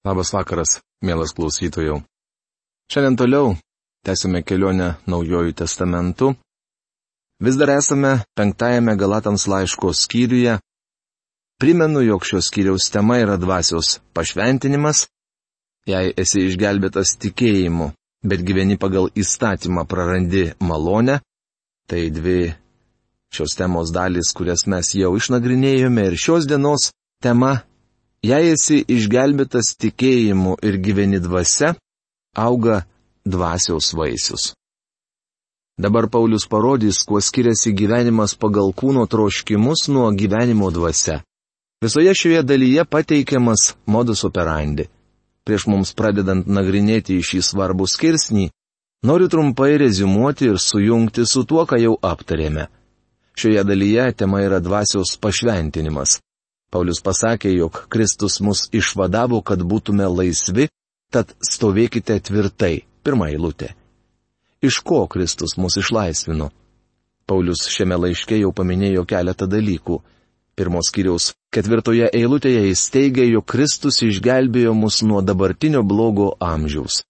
Labas vakaras, mielas klausytojų. Šiandien toliau tęsime kelionę Naujojų testamentu. Vis dar esame penktajame Galatams laiško skyriuje. Primenu, jog šios skyriaus tema yra dvasios pašventinimas. Jei esi išgelbėtas tikėjimu, bet gyveni pagal įstatymą prarandi malonę, tai dvi šios temos dalys, kurias mes jau išnagrinėjome ir šios dienos tema Jei esi išgelbėtas tikėjimu ir gyveni dvasia, auga dvasiaus vaisius. Dabar Paulius parodys, kuo skiriasi gyvenimas pagal kūno troškimus nuo gyvenimo dvasia. Visoje šioje dalyje pateikiamas modus operandi. Prieš mums pradedant nagrinėti šį svarbų skirsnį, noriu trumpai rezumuoti ir sujungti su tuo, ką jau aptarėme. Šioje dalyje tema yra dvasios pašventinimas. Paulius pasakė, jog Kristus mus išvadavo, kad būtume laisvi, tad stovėkite tvirtai. Pirma eilutė. Iš ko Kristus mus išlaisvino? Paulius šiame laiške jau paminėjo keletą dalykų. Pirmos kiriaus ketvirtoje eilutėje jis teigia, jog Kristus išgelbėjo mus nuo dabartinio blogo amžiaus.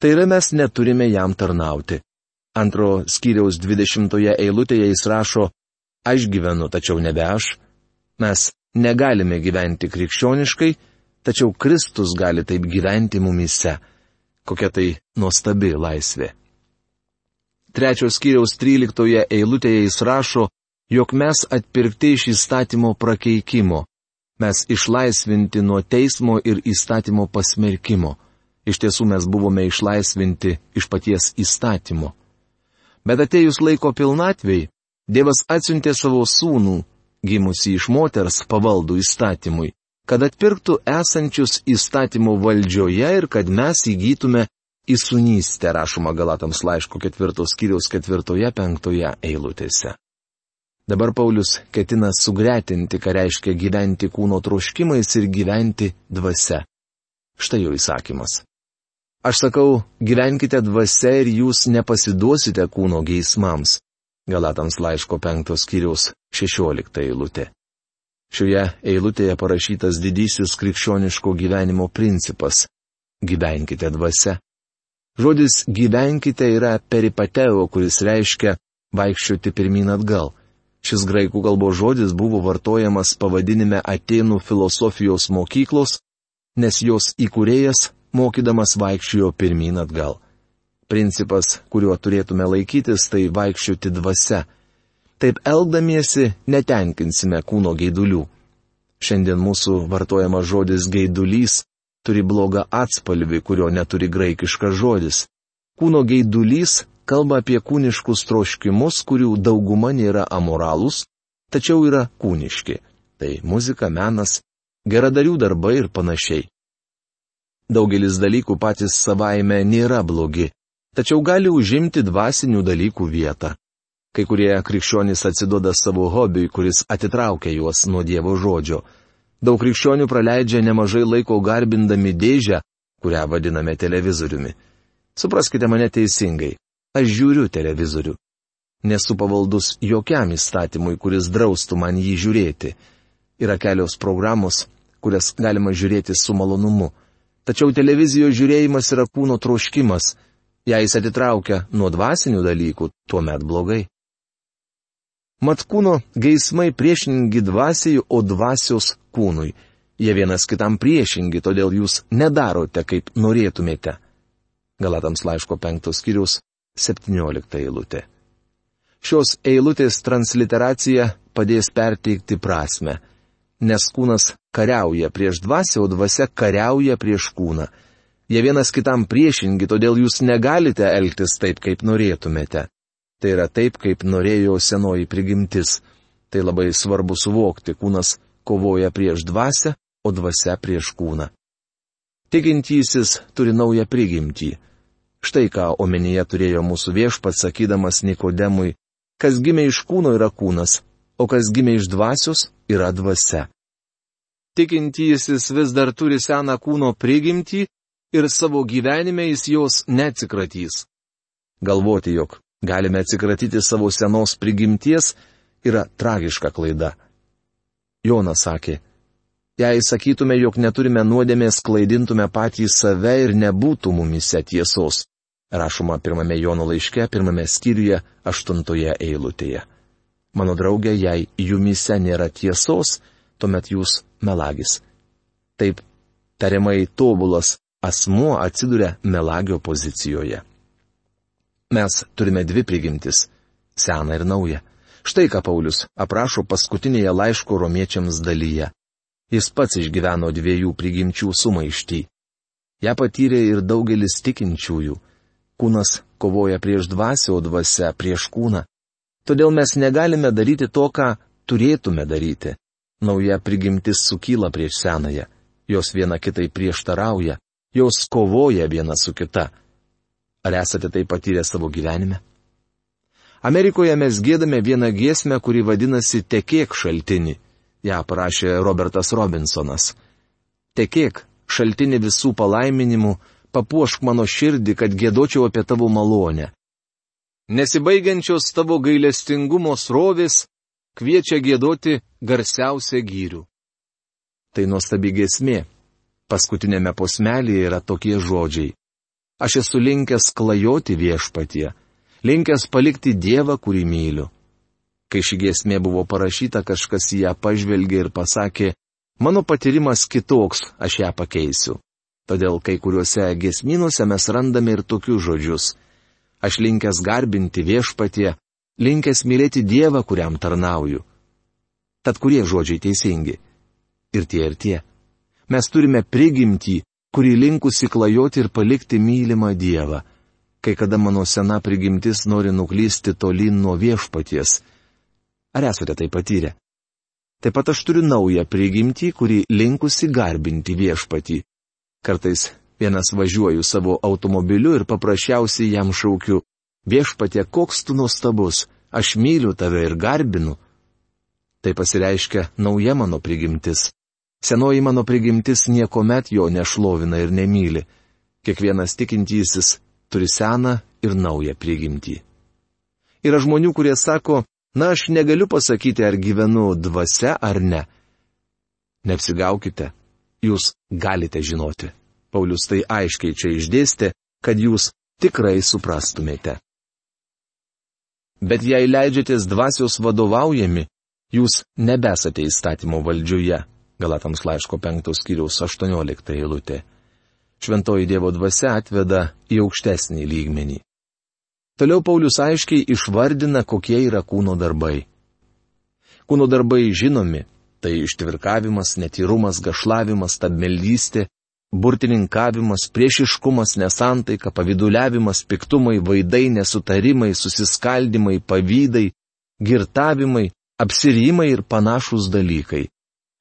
Tai yra mes neturime jam tarnauti. Antro skyriaus dvidešimtoje eilutėje jis rašo, aš gyvenu, tačiau nebe aš. Mes negalime gyventi krikščioniškai, tačiau Kristus gali taip gyventi mumise. Kokia tai nuostabi laisvė. Trečios kiriaus tryliktoje eilutėje jis rašo, jog mes atpirkti iš įstatymo prakeikimo, mes išlaisvinti nuo teismo ir įstatymo pasmerkimo. Iš tiesų mes buvome išlaisvinti iš paties įstatymo. Bet atejus laiko pilnatvėjai, Dievas atsiuntė savo sūnų, gimusi iš moters pavaldų įstatymui, kad atpirktų esančius įstatymų valdžioje ir kad mes įgytume įsunystę, rašoma Galatams laiško ketvirtos kiriaus ketvirtoje penktoje eilutėse. Dabar Paulius ketina sugretinti, ką reiškia gyventi kūno troškimais ir gyventi dvasia. Štai jo įsakymas. Aš sakau, gyvenkite dvasia ir jūs nepasiduosite kūno geismams. Galatams laiško penktos kiriaus šešiolikta eilutė. Šioje eilutėje parašytas didysis krikščioniško gyvenimo principas - gyvenkite dvasia. Žodis gyvenkite yra peripateo, kuris reiškia vaikščioti pirmin atgal. Šis graikų kalbos žodis buvo vartojamas pavadinime Atenų filosofijos mokyklos, nes jos įkūrėjas mokydamas vaikščiojo pirmin atgal. Principas, kuriuo turėtume laikytis, tai vaikščioti dvasia. Taip elgdamiesi netenkinsime kūno gaidulių. Šiandien mūsų vartojamas žodis gaidulys turi blogą atspalvį, kurio neturi graikiškas žodis. Kūno gaidulys kalba apie kūniškus troškimus, kurių dauguma nėra amoralūs, tačiau yra kūniški. Tai muzika, menas, geradarių darbai ir panašiai. Daugelis dalykų patys savaime nėra blogi, tačiau gali užimti dvasinių dalykų vietą. Kai kurie krikščionys atsiduoda savo hobiui, kuris atitraukia juos nuo Dievo žodžio. Daug krikščionių praleidžia nemažai laiko garbindami dėžę, kurią vadiname televizoriumi. Supraskite mane teisingai. Aš žiūriu televizorių. Nesu pavaldus jokiam įstatymui, kuris draustų man jį žiūrėti. Yra kelios programos, kurias galima žiūrėti su malonumu. Tačiau televizijos žiūrėjimas yra kūno troškimas Jei jis atitraukia nuo dvasinių dalykų, tuomet blogai. Mat kūno geismai priešingi dvasiai, o dvasios kūnui. Jie vienas kitam priešingi, todėl jūs nedarote, kaip norėtumėte. Galatams laiško penktos skyrius 17 eilutė. Šios eilutės transliteracija padės perteikti prasme, nes kūnas kariauja prieš dvasę, o dvasia kariauja prieš kūną. Jie vienas kitam priešingi, todėl jūs negalite elgtis taip, kaip norėtumėte. Tai yra taip, kaip norėjo senoji prigimtis. Tai labai svarbu suvokti, kūnas kovoja prieš dvasę, o dvasia prieš kūną. Tikintysis turi naują prigimtį. Štai ką omenyje turėjo mūsų viešpats sakydamas Nikodemui, kas gimė iš kūno yra kūnas, o kas gimė iš dvasios yra dvasia. Tikintysis vis dar turi seną kūno prigimtį, ir savo gyvenime jis jos neatsikratys. Galvoti, jog galime atsikratyti savo senos prigimties, yra tragiška klaida. Jonas sakė, Jei sakytume, jog neturime nuodėmės, klaidintume patį save ir nebūtų mumise tiesos. Rašoma pirmame Jono laiške, pirmame skyriuje, aštuntoje eilutėje. Mano draugė, jei jumise nėra tiesos, tuomet jūs melagis. Taip, tariamai tobulas asmuo atsiduria melagio pozicijoje. Mes turime dvi prigimtis - seną ir naują. Štai ką Paulius aprašo paskutinėje laiško romiečiams dalyje. Jis pats išgyveno dviejų prigimčių sumaištį. Ja patyrė ir daugelis tikinčiųjų. Kūnas kovoja prieš dvasę, o dvasia prieš kūną. Todėl mes negalime daryti to, ką turėtume daryti. Nauja prigimtis sukyla prieš senąją. Jos viena kitai prieštarauja. Jos kovoja viena su kita. Ar esate tai patyrę savo gyvenime? Amerikoje mes gėdame vieną giesmę, kuri vadinasi Tekėk šaltinį. Ja parašė Robertas Robinsonas. Tekėk šaltinį visų palaiminimų, papuošk mano širdį, kad gėdočiau apie tavo malonę. Nesibaigiančios tavo gailestingumo srovės kviečia gėdoti garsiausią gyrių. Tai nuostabi giesmė. Paskutinėme posmelėje yra tokie žodžiai. Aš esu linkęs klajoti viešpatie linkęs palikti Dievą, kurį myliu. Kai ši giesmė buvo parašyta, kažkas ją pažvelgė ir pasakė, mano patyrimas kitoks, aš ją pakeisiu. Todėl kai kuriuose giesminuose mes randame ir tokius žodžius. Aš linkęs garbinti viešpatie, linkęs mylėti Dievą, kuriam tarnauju. Tad kurie žodžiai teisingi? Ir tie ir tie. Mes turime prigimtį, kuri linkusi klajoti ir palikti mylimą Dievą kai kada mano sena prigimtis nori nuklysti tolyn nuo viešpaties. Ar esate tai patyrę? Taip pat aš turiu naują prigimtį, kuri linkusi garbinti viešpatį. Kartais vienas važiuoju savo automobiliu ir paprasčiausiai jam šaukiu, viešpatė, koks tu nuostabus, aš myliu tave ir garbinu. Tai pasireiškia nauja mano prigimtis. Senoji mano prigimtis niekuomet jo nešlovina ir nemyli. Kiekvienas tikintysis turi seną ir naują prigimtį. Yra žmonių, kurie sako, na aš negaliu pasakyti, ar gyvenu dvasia ar ne. Neapsigaukite, jūs galite žinoti. Paulius tai aiškiai čia išdėstė, kad jūs tikrai suprastumėte. Bet jei leidžiatės dvasios vadovaujami, jūs nebesate įstatymo valdžioje. Galatams laiško 5 skyriaus 18 eilutė šventoji Dievo dvasia atveda į aukštesnį lygmenį. Toliau Paulius aiškiai išvardina, kokie yra kūno darbai. Kūno darbai žinomi - tai ištvirkavimas, netyrumas, gašlavimas, tabmeldystė, burtininkavimas, priešiškumas, nesantaika, paviduliavimas, piktumai, vaidai, nesutarimai, susiskaldimai, pavydai, girtavimai, apsirimai ir panašus dalykai.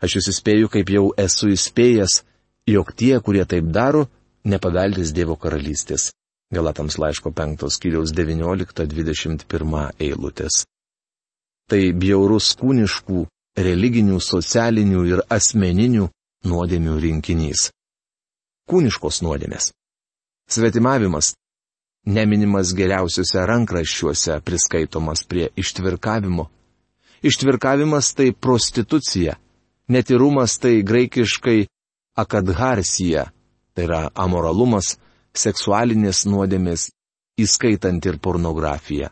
Aš jūs įspėju, kaip jau esu įspėjęs, jog tie, kurie taip daro, nepaveldės Dievo karalystės. Galatams laiško 5 skyriaus 19-21 eilutės. Tai bjaurus kūniškų, religinių, socialinių ir asmeninių nuodėmių rinkinys. Kūniškos nuodėmės. Svetimavimas. Neminimas geriausiuose rankraščiuose priskaitomas prie ištvirkavimo. Ištvirkavimas tai prostitucija. Netirumas tai graikiškai akadharsija, tai yra amoralumas, seksualinės nuodėmės, įskaitant ir pornografiją.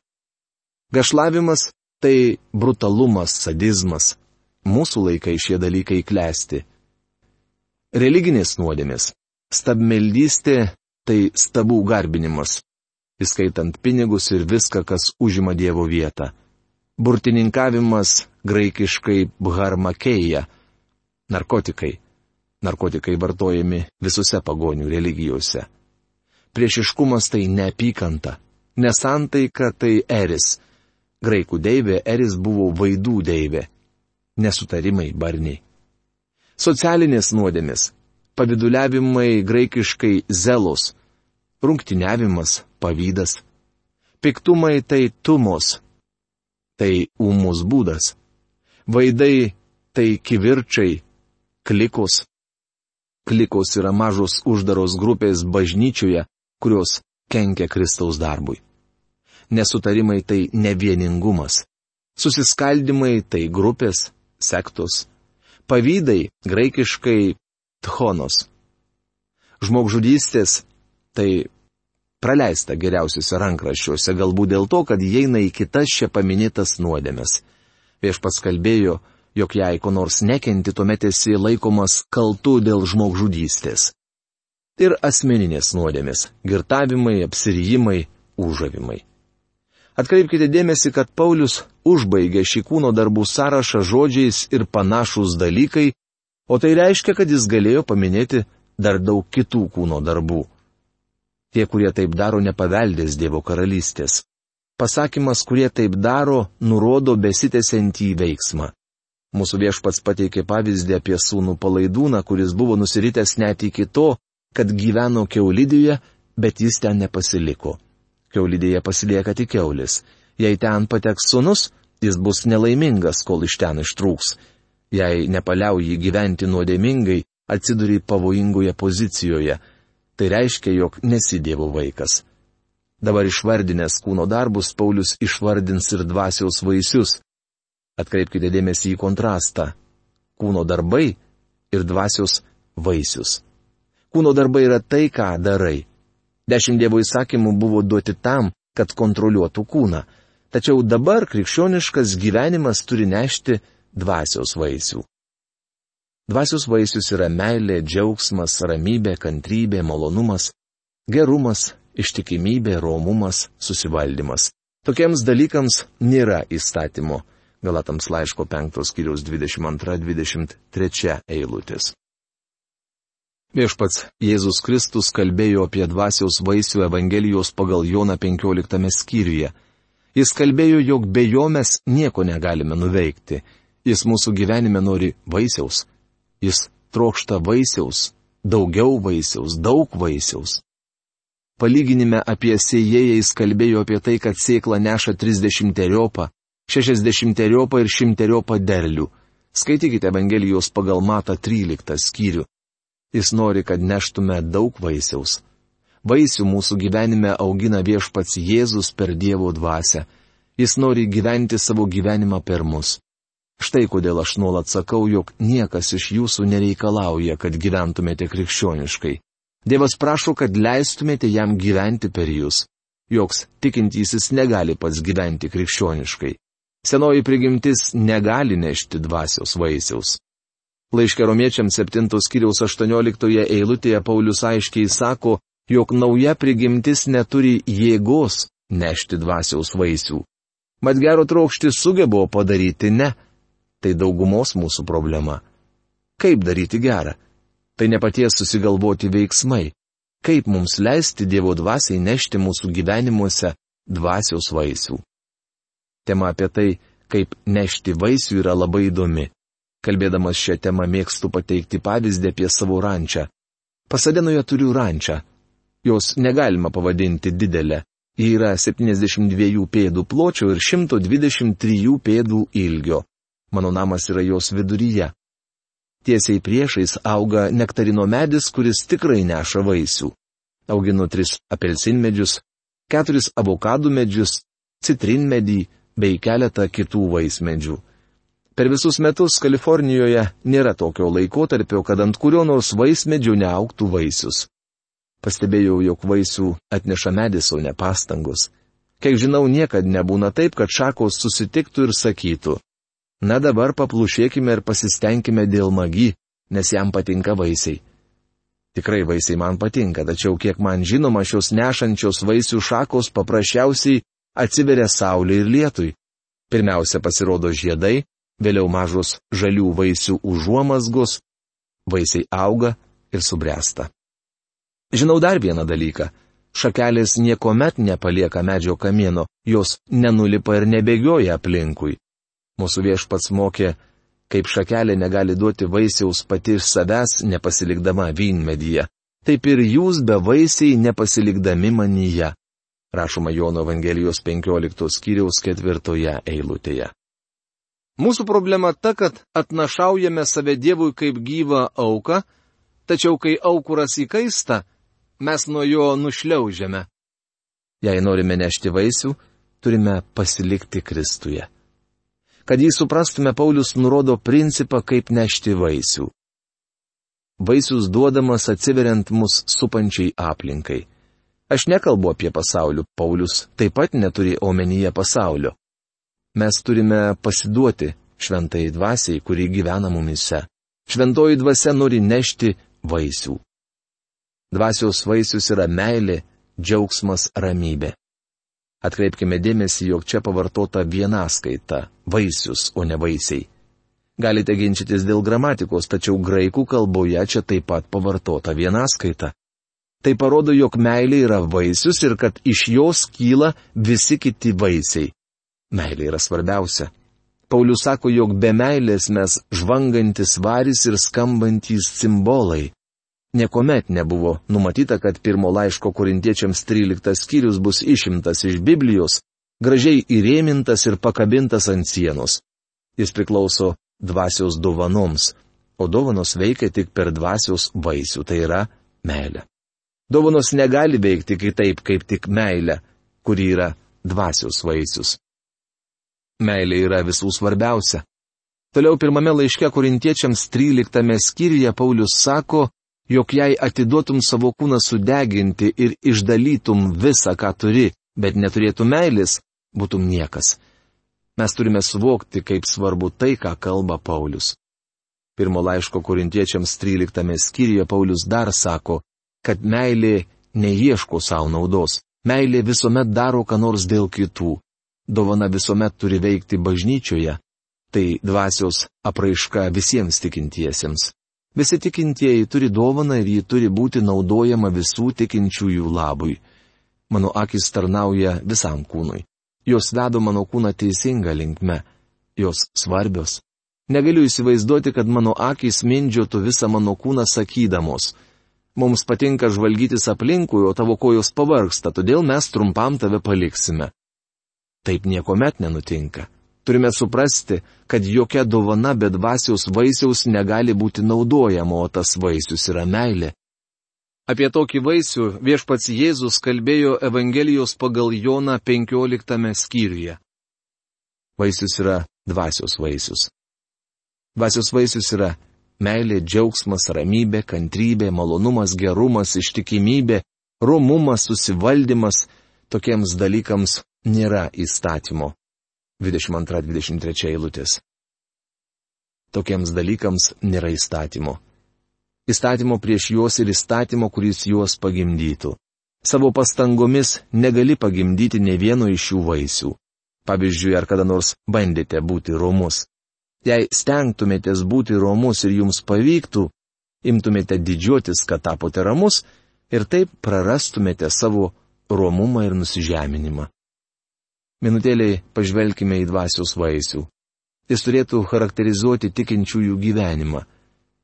Gašlavimas - tai brutalumas, sadizmas. Mūsų laikai šie dalykai klesti. Religinės nuodėmės - stabmeldystė - tai stabų garbinimas, įskaitant pinigus ir viską, kas užima Dievo vietą. Burtininkavimas graikiškai bharmakeja - narkotikai Narkotikai vartojami visose pagonių religijose. Priešiškumas tai neapykanta. Nesantaika tai eris. Graikų deivė eris buvo vaidų deivė. Nesutarimai barniai. Socialinės nuodėmės. Paviduliavimai graikiškai zelos. Rungtiniavimas, pavydas. Piktumai tai tumos. Tai ūmus būdas. Vaidai tai kivirčiai, klikos, Klikos yra mažos uždaros grupės bažnyčioje, kurios kenkia Kristaus darbui. Nesutarimai tai nevieningumas. Susiskaldimai tai grupės, sektos. Pavydai graikiškai tchonos. Žmogžudystės tai praleista geriausiuose rankraščiuose, galbūt dėl to, kad įeina į kitas čia paminėtas nuodėmes. Viešpats kalbėjo, jog jei ko nors nekenti, tuomet esi laikomas kaltu dėl žmogžudystės. Ir asmeninės nuodėmės - girtavimai, apsirijimai, užavimai. Atkreipkite dėmesį, kad Paulius užbaigė šį kūno darbų sąrašą žodžiais ir panašus dalykai, o tai reiškia, kad jis galėjo paminėti dar daug kitų kūno darbų. Tie, kurie taip daro, nepaveldės Dievo karalystės. Pasakymas, kurie taip daro, nurodo besitęsiantį veiksmą. Mūsų viešpats pateikė pavyzdį apie sūnų palaidūną, kuris buvo nusiritęs net iki to, kad gyveno Keulidijoje, bet jis ten nepasiliko. Keulidėje pasilieka tik keulis. Jei ten pateks sunus, jis bus nelaimingas, kol iš ten ištrūks. Jei nepaliauji gyventi nuodėmingai, atsiduri pavojingoje pozicijoje Tai reiškia, jog nesi Dievo vaikas. Dabar išvardinęs kūno darbus, Paulius išvardins ir dvasiaus vaisius. Atkreipkite dėmesį į kontrastą. Kūno darbai ir dvasios vaisius. Kūno darbai yra tai, ką darai. Dešimt Dievo įsakymų buvo duoti tam, kad kontroliuotų kūną. Tačiau dabar krikščioniškas gyvenimas turi nešti dvasios vaisių. Dvasios vaisius yra meilė, džiaugsmas, ramybė, kantrybė, malonumas, gerumas, ištikimybė, romumas, susivaldymas. Tokiems dalykams nėra įstatymo. Galatams laiško 5 skyriaus 22-23 eilutės. Viešpats Jėzus Kristus kalbėjo apie dvasiaus vaisių Evangelijos pagal Joną 15 skyriuje. Jis kalbėjo, jog be jo mes nieko negalime nuveikti. Jis mūsų gyvenime nori vaisiaus Jis trokšta vaisiaus, daugiau vaisiaus, daug vaisiaus. Palyginime apie sėjėją jis kalbėjo apie tai, kad sėkla neša 30 teriopą, 60 teriopą ir 100 teriopą derlių. Skaitykite Evangelijos pagal Mata 13 skyrių. Jis nori, kad neštume daug vaisiaus. Vaisių mūsų gyvenime augina viešpats Jėzus per Dievo dvasę. Jis nori gyventi savo gyvenimą per mus. Štai kodėl aš nuolat sakau, jog niekas iš jūsų nereikalauja, kad gyventumėte krikščioniškai. Dievas prašo, kad leistumėte jam gyventi per jūs. Joks tikintysis negali pats gyventi krikščioniškai. Senoji prigimtis negali nešti dvasios vaisiaus. Laiškė romiečiams 7 skyriaus 18 eilutėje Paulius aiškiai sako, jog nauja prigimtis neturi jėgos nešti dvasiaus vaisių. Mat gero trokšti sugebo padaryti ne, tai daugumos mūsų problema. Kaip daryti gerą? Tai ne paties susigalvoti veiksmai. Kaip mums leisti Dievo dvasiai nešti mūsų gyvenimuose dvasios vaisių. Tema apie tai, kaip nešti vaisių yra labai įdomi. Kalbėdamas šią temą mėgstu pateikti pavyzdį apie savo rančią. Pasadenoje turiu rančią. Jos negalima pavadinti didelę. Ji yra 72 pėdų pločio ir 123 pėdų ilgio. Mano namas yra jos viduryje. Tiesiai priešais auga nektarino medis, kuris tikrai neša vaisių. Auginu tris apelsinmedžius, keturis avokadų medžius, citrinmedį bei keletą kitų vaismedžių. Per visus metus Kalifornijoje nėra tokio laikotarpio, kad ant kurio nors vaismedžių neauktų vaisius. Pastebėjau, jog vaisių atneša medis, o ne pastangos. Kiek žinau, niekada nebūna taip, kad šakos susitiktų ir sakytų, Na dabar paplušėkime ir pasistengime dėl magi, nes jam patinka vaisiai. Tikrai vaisiai man patinka, tačiau kiek man žinoma, šios nešančios vaisių šakos paprasčiausiai atsiveria saulė ir lietui. Pirmiausia pasirodo žiedai, vėliau mažos žalių vaisių užuomasgos, vaisiai auga ir subręsta. Žinau dar vieną dalyką. Šakelės niekuomet nepalieka medžio kamieno, jos nenulipa ir nebėgioja aplinkui. Mūsų viešpats mokė, kaip šakelė negali duoti vaisiaus pati iš savęs, nepasilikdama vynmedyje, taip ir jūs be vaisiai nepasilikdami manyje. Rašoma Jono Evangelijos 15 skyriaus ketvirtoje eilutėje. Mūsų problema ta, kad atnašaujame save Dievui kaip gyvą auką, tačiau kai aukuras įkaista, mes nuo jo nušliaužiame. Jei norime nešti vaisių, turime pasilikti Kristuje. Kad jį suprastume, Paulius nurodo principą, kaip nešti vaisių. Vaisius duodamas atsiveriant mus supančiai aplinkai. Aš nekalbu apie pasaulį, Paulius taip pat neturi omenyje pasaulio. Mes turime pasiduoti šventai dvasiai, kuri gyvena mumise. Šventoji dvasia nori nešti vaisių. Dvasios vaisius yra meilė, džiaugsmas, ramybė. Atkreipkime dėmesį, jog čia pavartota vienaskaita - vaisius, o ne vaisiai. Galite ginčytis dėl gramatikos, tačiau graikų kalboje čia taip pat pavartota vienaskaita. Tai parodo, jog meilė yra vaisius ir kad iš jos kyla visi kiti vaisiai. Meilė yra svarbiausia. Paulius sako, jog be meilės mes žvangantis varis ir skambantys simbolai. Niekuomet nebuvo numatyta, kad pirmo laiško korintiečiams 13 skyrius bus išimtas iš Biblijos, gražiai įrėmintas ir pakabintas ant sienos. Jis priklauso dvasios dovanoms, o dovanos veikia tik per dvasios vaisių, tai yra meilė. Dovanos negali veikti kitaip kaip tik meilė, kuri yra dvasios vaisius. Meilė yra visų svarbiausia. Toliau pirmame laiške korintiečiams 13 skyriuje Paulius sako, jog jei atiduotum savo kūną sudeginti ir išdalytum visą, ką turi, bet neturėtum meilės, būtum niekas. Mes turime suvokti, kaip svarbu tai, ką kalba Paulius. Pirmo laiško korintiečiams 13 skyriuje Paulius dar sako, kad meilė neieško savo naudos, meilė visuomet daro ką nors dėl kitų, dovana visuomet turi veikti bažnyčioje, tai dvasios apraiška visiems tikintiesiems. Visi tikintieji turi dovaną ir ji turi būti naudojama visų tikinčiųjų labui. Mano akis tarnauja visam kūnui. Jos vedo mano kūną teisinga linkme. Jos svarbios. Negaliu įsivaizduoti, kad mano akis mindžiotų visą mano kūną sakydamos. Mums patinka žvalgytis aplinkui, o tavo kojos pavarksta, todėl mes trumpam tave paliksime. Taip niekuomet nenutinka. Turime suprasti, kad jokia dovana be dvasios vaisiaus negali būti naudojama, o tas vaisius yra meilė. Apie tokį vaisių viešpats Jėzus kalbėjo Evangelijos pagal Joną 15 skyriuje. Vaisius yra dvasios vaisius. Dvasios vaisius yra meilė, džiaugsmas, ramybė, kantrybė, malonumas, gerumas, ištikimybė, romumas, susivaldymas. Tokiems dalykams nėra įstatymo. 22-23 eilutės. Tokiems dalykams nėra įstatymo. Įstatymo prieš juos ir įstatymo, kuris juos pagimdytų. Savo pastangomis negali pagimdyti ne vieno iš šių vaisių. Pavyzdžiui, ar kada nors bandėte būti romus. Jei stengtumėtės būti romus ir jums pavyktų, imtumėte didžiuotis, kad tapote ramus ir taip prarastumėte savo romumą ir nusižeminimą. Minutėliai pažvelkime į dvasios vaisių. Jis turėtų charakterizuoti tikinčiųjų gyvenimą.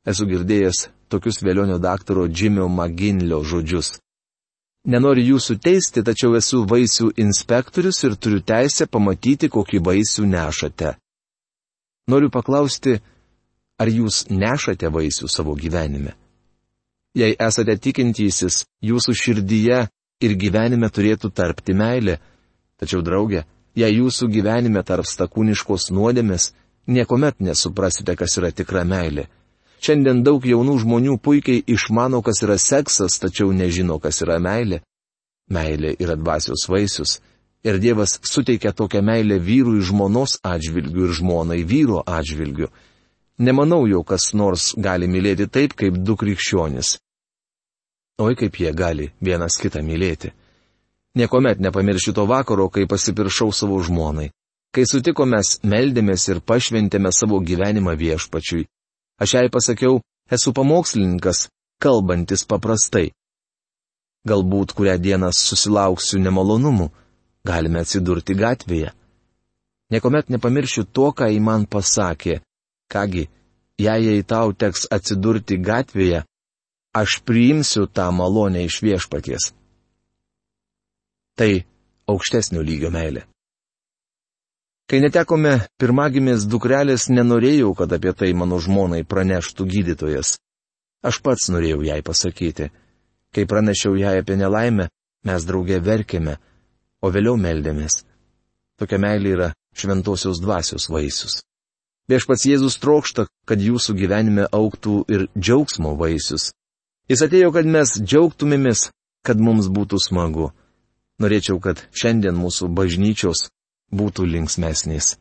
Esu girdėjęs tokius vėlionio daktaro Džimio Maginlio žodžius. Nenoriu jūsų teisti, tačiau esu vaisių inspektorius ir turiu teisę pamatyti, kokį vaisių nešate. Noriu paklausti, ar jūs nešate vaisių savo gyvenime? Jei esate tikintysis, jūsų širdyje ir gyvenime turėtų tarpti meilė, Tačiau, draugė, jei jūsų gyvenime tarpsta kūniškos nuodėmės, niekuomet nesuprasite, kas yra tikra meilė. Šiandien daug jaunų žmonių puikiai išmano, kas yra seksas, tačiau nežino, kas yra meilė. Meilė yra dvasios vaisius. Ir Dievas suteikia tokią meilę vyrui žmonos atžvilgių ir žmonai vyro atžvilgių. Nemanau jau, kas nors gali mylėti taip, kaip du krikščionis. Oi kaip jie gali vienas kitą mylėti. Niekuomet nepamiršiu to vakaro, kai pasipiršau savo žmonai. Kai sutikome, meldėmės ir pašventėme savo gyvenimą viešpačiui. Aš jai pasakiau, esu pamokslininkas, kalbantis paprastai. Galbūt kurią dieną susilauksiu nemalonumų, galime atsidurti gatvėje. Niekuomet nepamiršiu to, ką į man pasakė. Kągi, jei jai tau teks atsidurti gatvėje, aš priimsiu tą malonę iš viešpaties. Tai aukštesnio lygio meilė. Kai netekome pirmagimės dukrelės, nenorėjau, kad apie tai mano žmonai praneštų gydytojas. Aš pats norėjau jai pasakyti. Kai pranešiau jai apie nelaimę, mes draugė verkėme, o vėliau meldėmės. Tokia meilė yra šventosios dvasios vaisius. Viešpats Jėzus trokšta, kad jūsų gyvenime auktų ir džiaugsmo vaisius. Jis atėjo, kad mes džiaugtumėmės, kad mums būtų smagu. Norėčiau, kad šiandien mūsų bažnyčios būtų linksmesnės.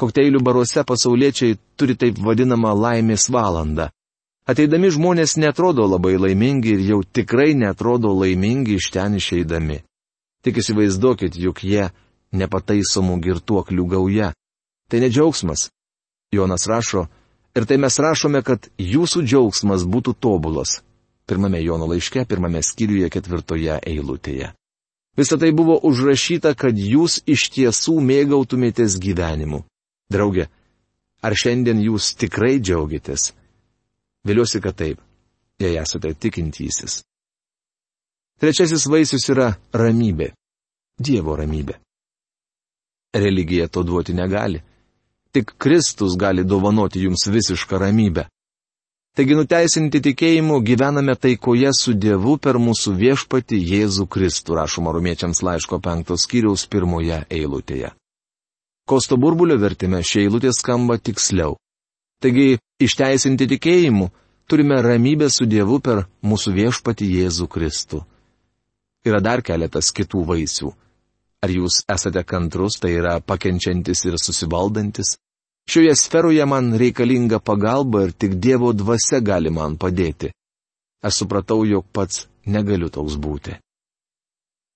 Kokteilių baruose pasauliečiai turi taip vadinamą laimės valandą. Ateidami žmonės netrodo labai laimingi ir jau tikrai netrodo laimingi iš ten išeidami. Tik įsivaizduokit, juk jie nepataisomų girtuoklių gauja. Tai ne džiaugsmas, Jonas rašo, ir tai mes rašome, kad jūsų džiaugsmas būtų tobulas. Pirmame Jono laiške, pirmame skyriuje, ketvirtoje eilutėje. Visą tai buvo užrašyta, kad jūs iš tiesų mėgautumėtės gyvenimu. Drauge, ar šiandien jūs tikrai džiaugiatės? Viliuosi, kad taip, jei esate tikintysis. Trečiasis vaisius yra ramybė. Dievo ramybė. Religija to duoti negali. Tik Kristus gali dovanoti jums visišką ramybę. Taigi nuteisinti tikėjimu gyvename taikoje su Dievu per mūsų viešpati Jėzų Kristų, rašoma rumiečiams laiško penktos skyriaus pirmoje eilutėje. Kosto burbulio vertime šie eilutė skamba tiksliau. Taigi, išteisinti tikėjimu, turime ramybę su Dievu per mūsų viešpati Jėzų Kristų. Yra dar keletas kitų vaisių. Ar jūs esate kantrus, tai yra pakenčiantis ir susivaldantis? Šioje sferoje man reikalinga pagalba ir tik Dievo dvasia gali man padėti. Aš supratau, jog pats negaliu toks būti.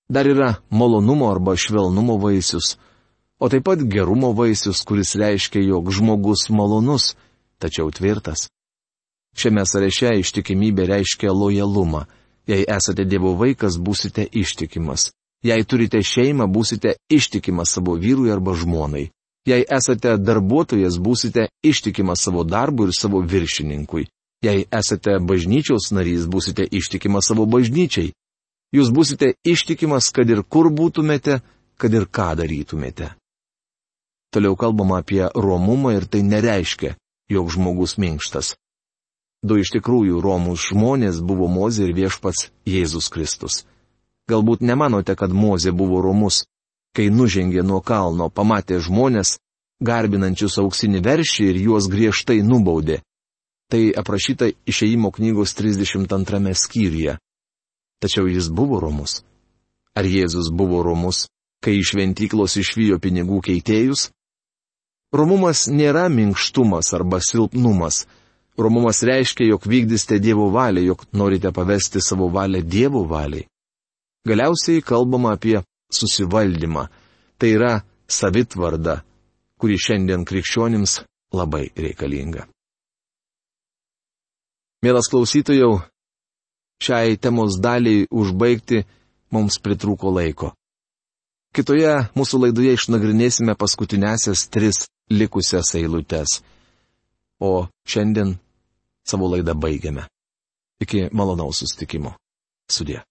Dar yra malonumo arba švelnumo vaisius, o taip pat gerumo vaisius, kuris reiškia, jog žmogus malonus, tačiau tvirtas. Šiame sąraše ištikimybė reiškia lojalumą. Jei esate Dievo vaikas, būsite ištikimas. Jei turite šeimą, būsite ištikimas savo vyrui arba žmonai. Jei esate darbuotojas, būsite ištikimas savo darbui ir savo viršininkui. Jei esate bažnyčiaus narys, būsite ištikimas savo bažnyčiai. Jūs būsite ištikimas, kad ir kur būtumėte, kad ir ką darytumėte. Toliau kalbama apie romumą ir tai nereiškia, jog žmogus minkštas. Du iš tikrųjų romus žmonės buvo Mozė ir viešpats Jėzus Kristus. Galbūt nemanote, kad Mozė buvo romus, kai nužengė nuo kalno, pamatė žmonės, garbinančius auksinį veršį ir juos griežtai nubaudė. Tai aprašyta išeimo knygos 32 skyriuje. Tačiau jis buvo romus. Ar Jėzus buvo romus, kai iš šventyklos išvijo pinigų keitėjus? Romumas nėra minkštumas arba silpnumas. Romumas reiškia, jog vykdysite Dievo valią, jog norite pavesti savo valią Dievo valiai. Galiausiai kalbama apie susivaldymą. Tai yra savitvarda, kuri šiandien krikščionims labai reikalinga. Mielas klausytojau, šiai temos daliai užbaigti mums pritrūko laiko. Kitoje mūsų laidoje išnagrinėsime paskutinėsias tris likusias eilutes. O šiandien savo laidą baigiame. Iki malonaus sustikimo. Sudė.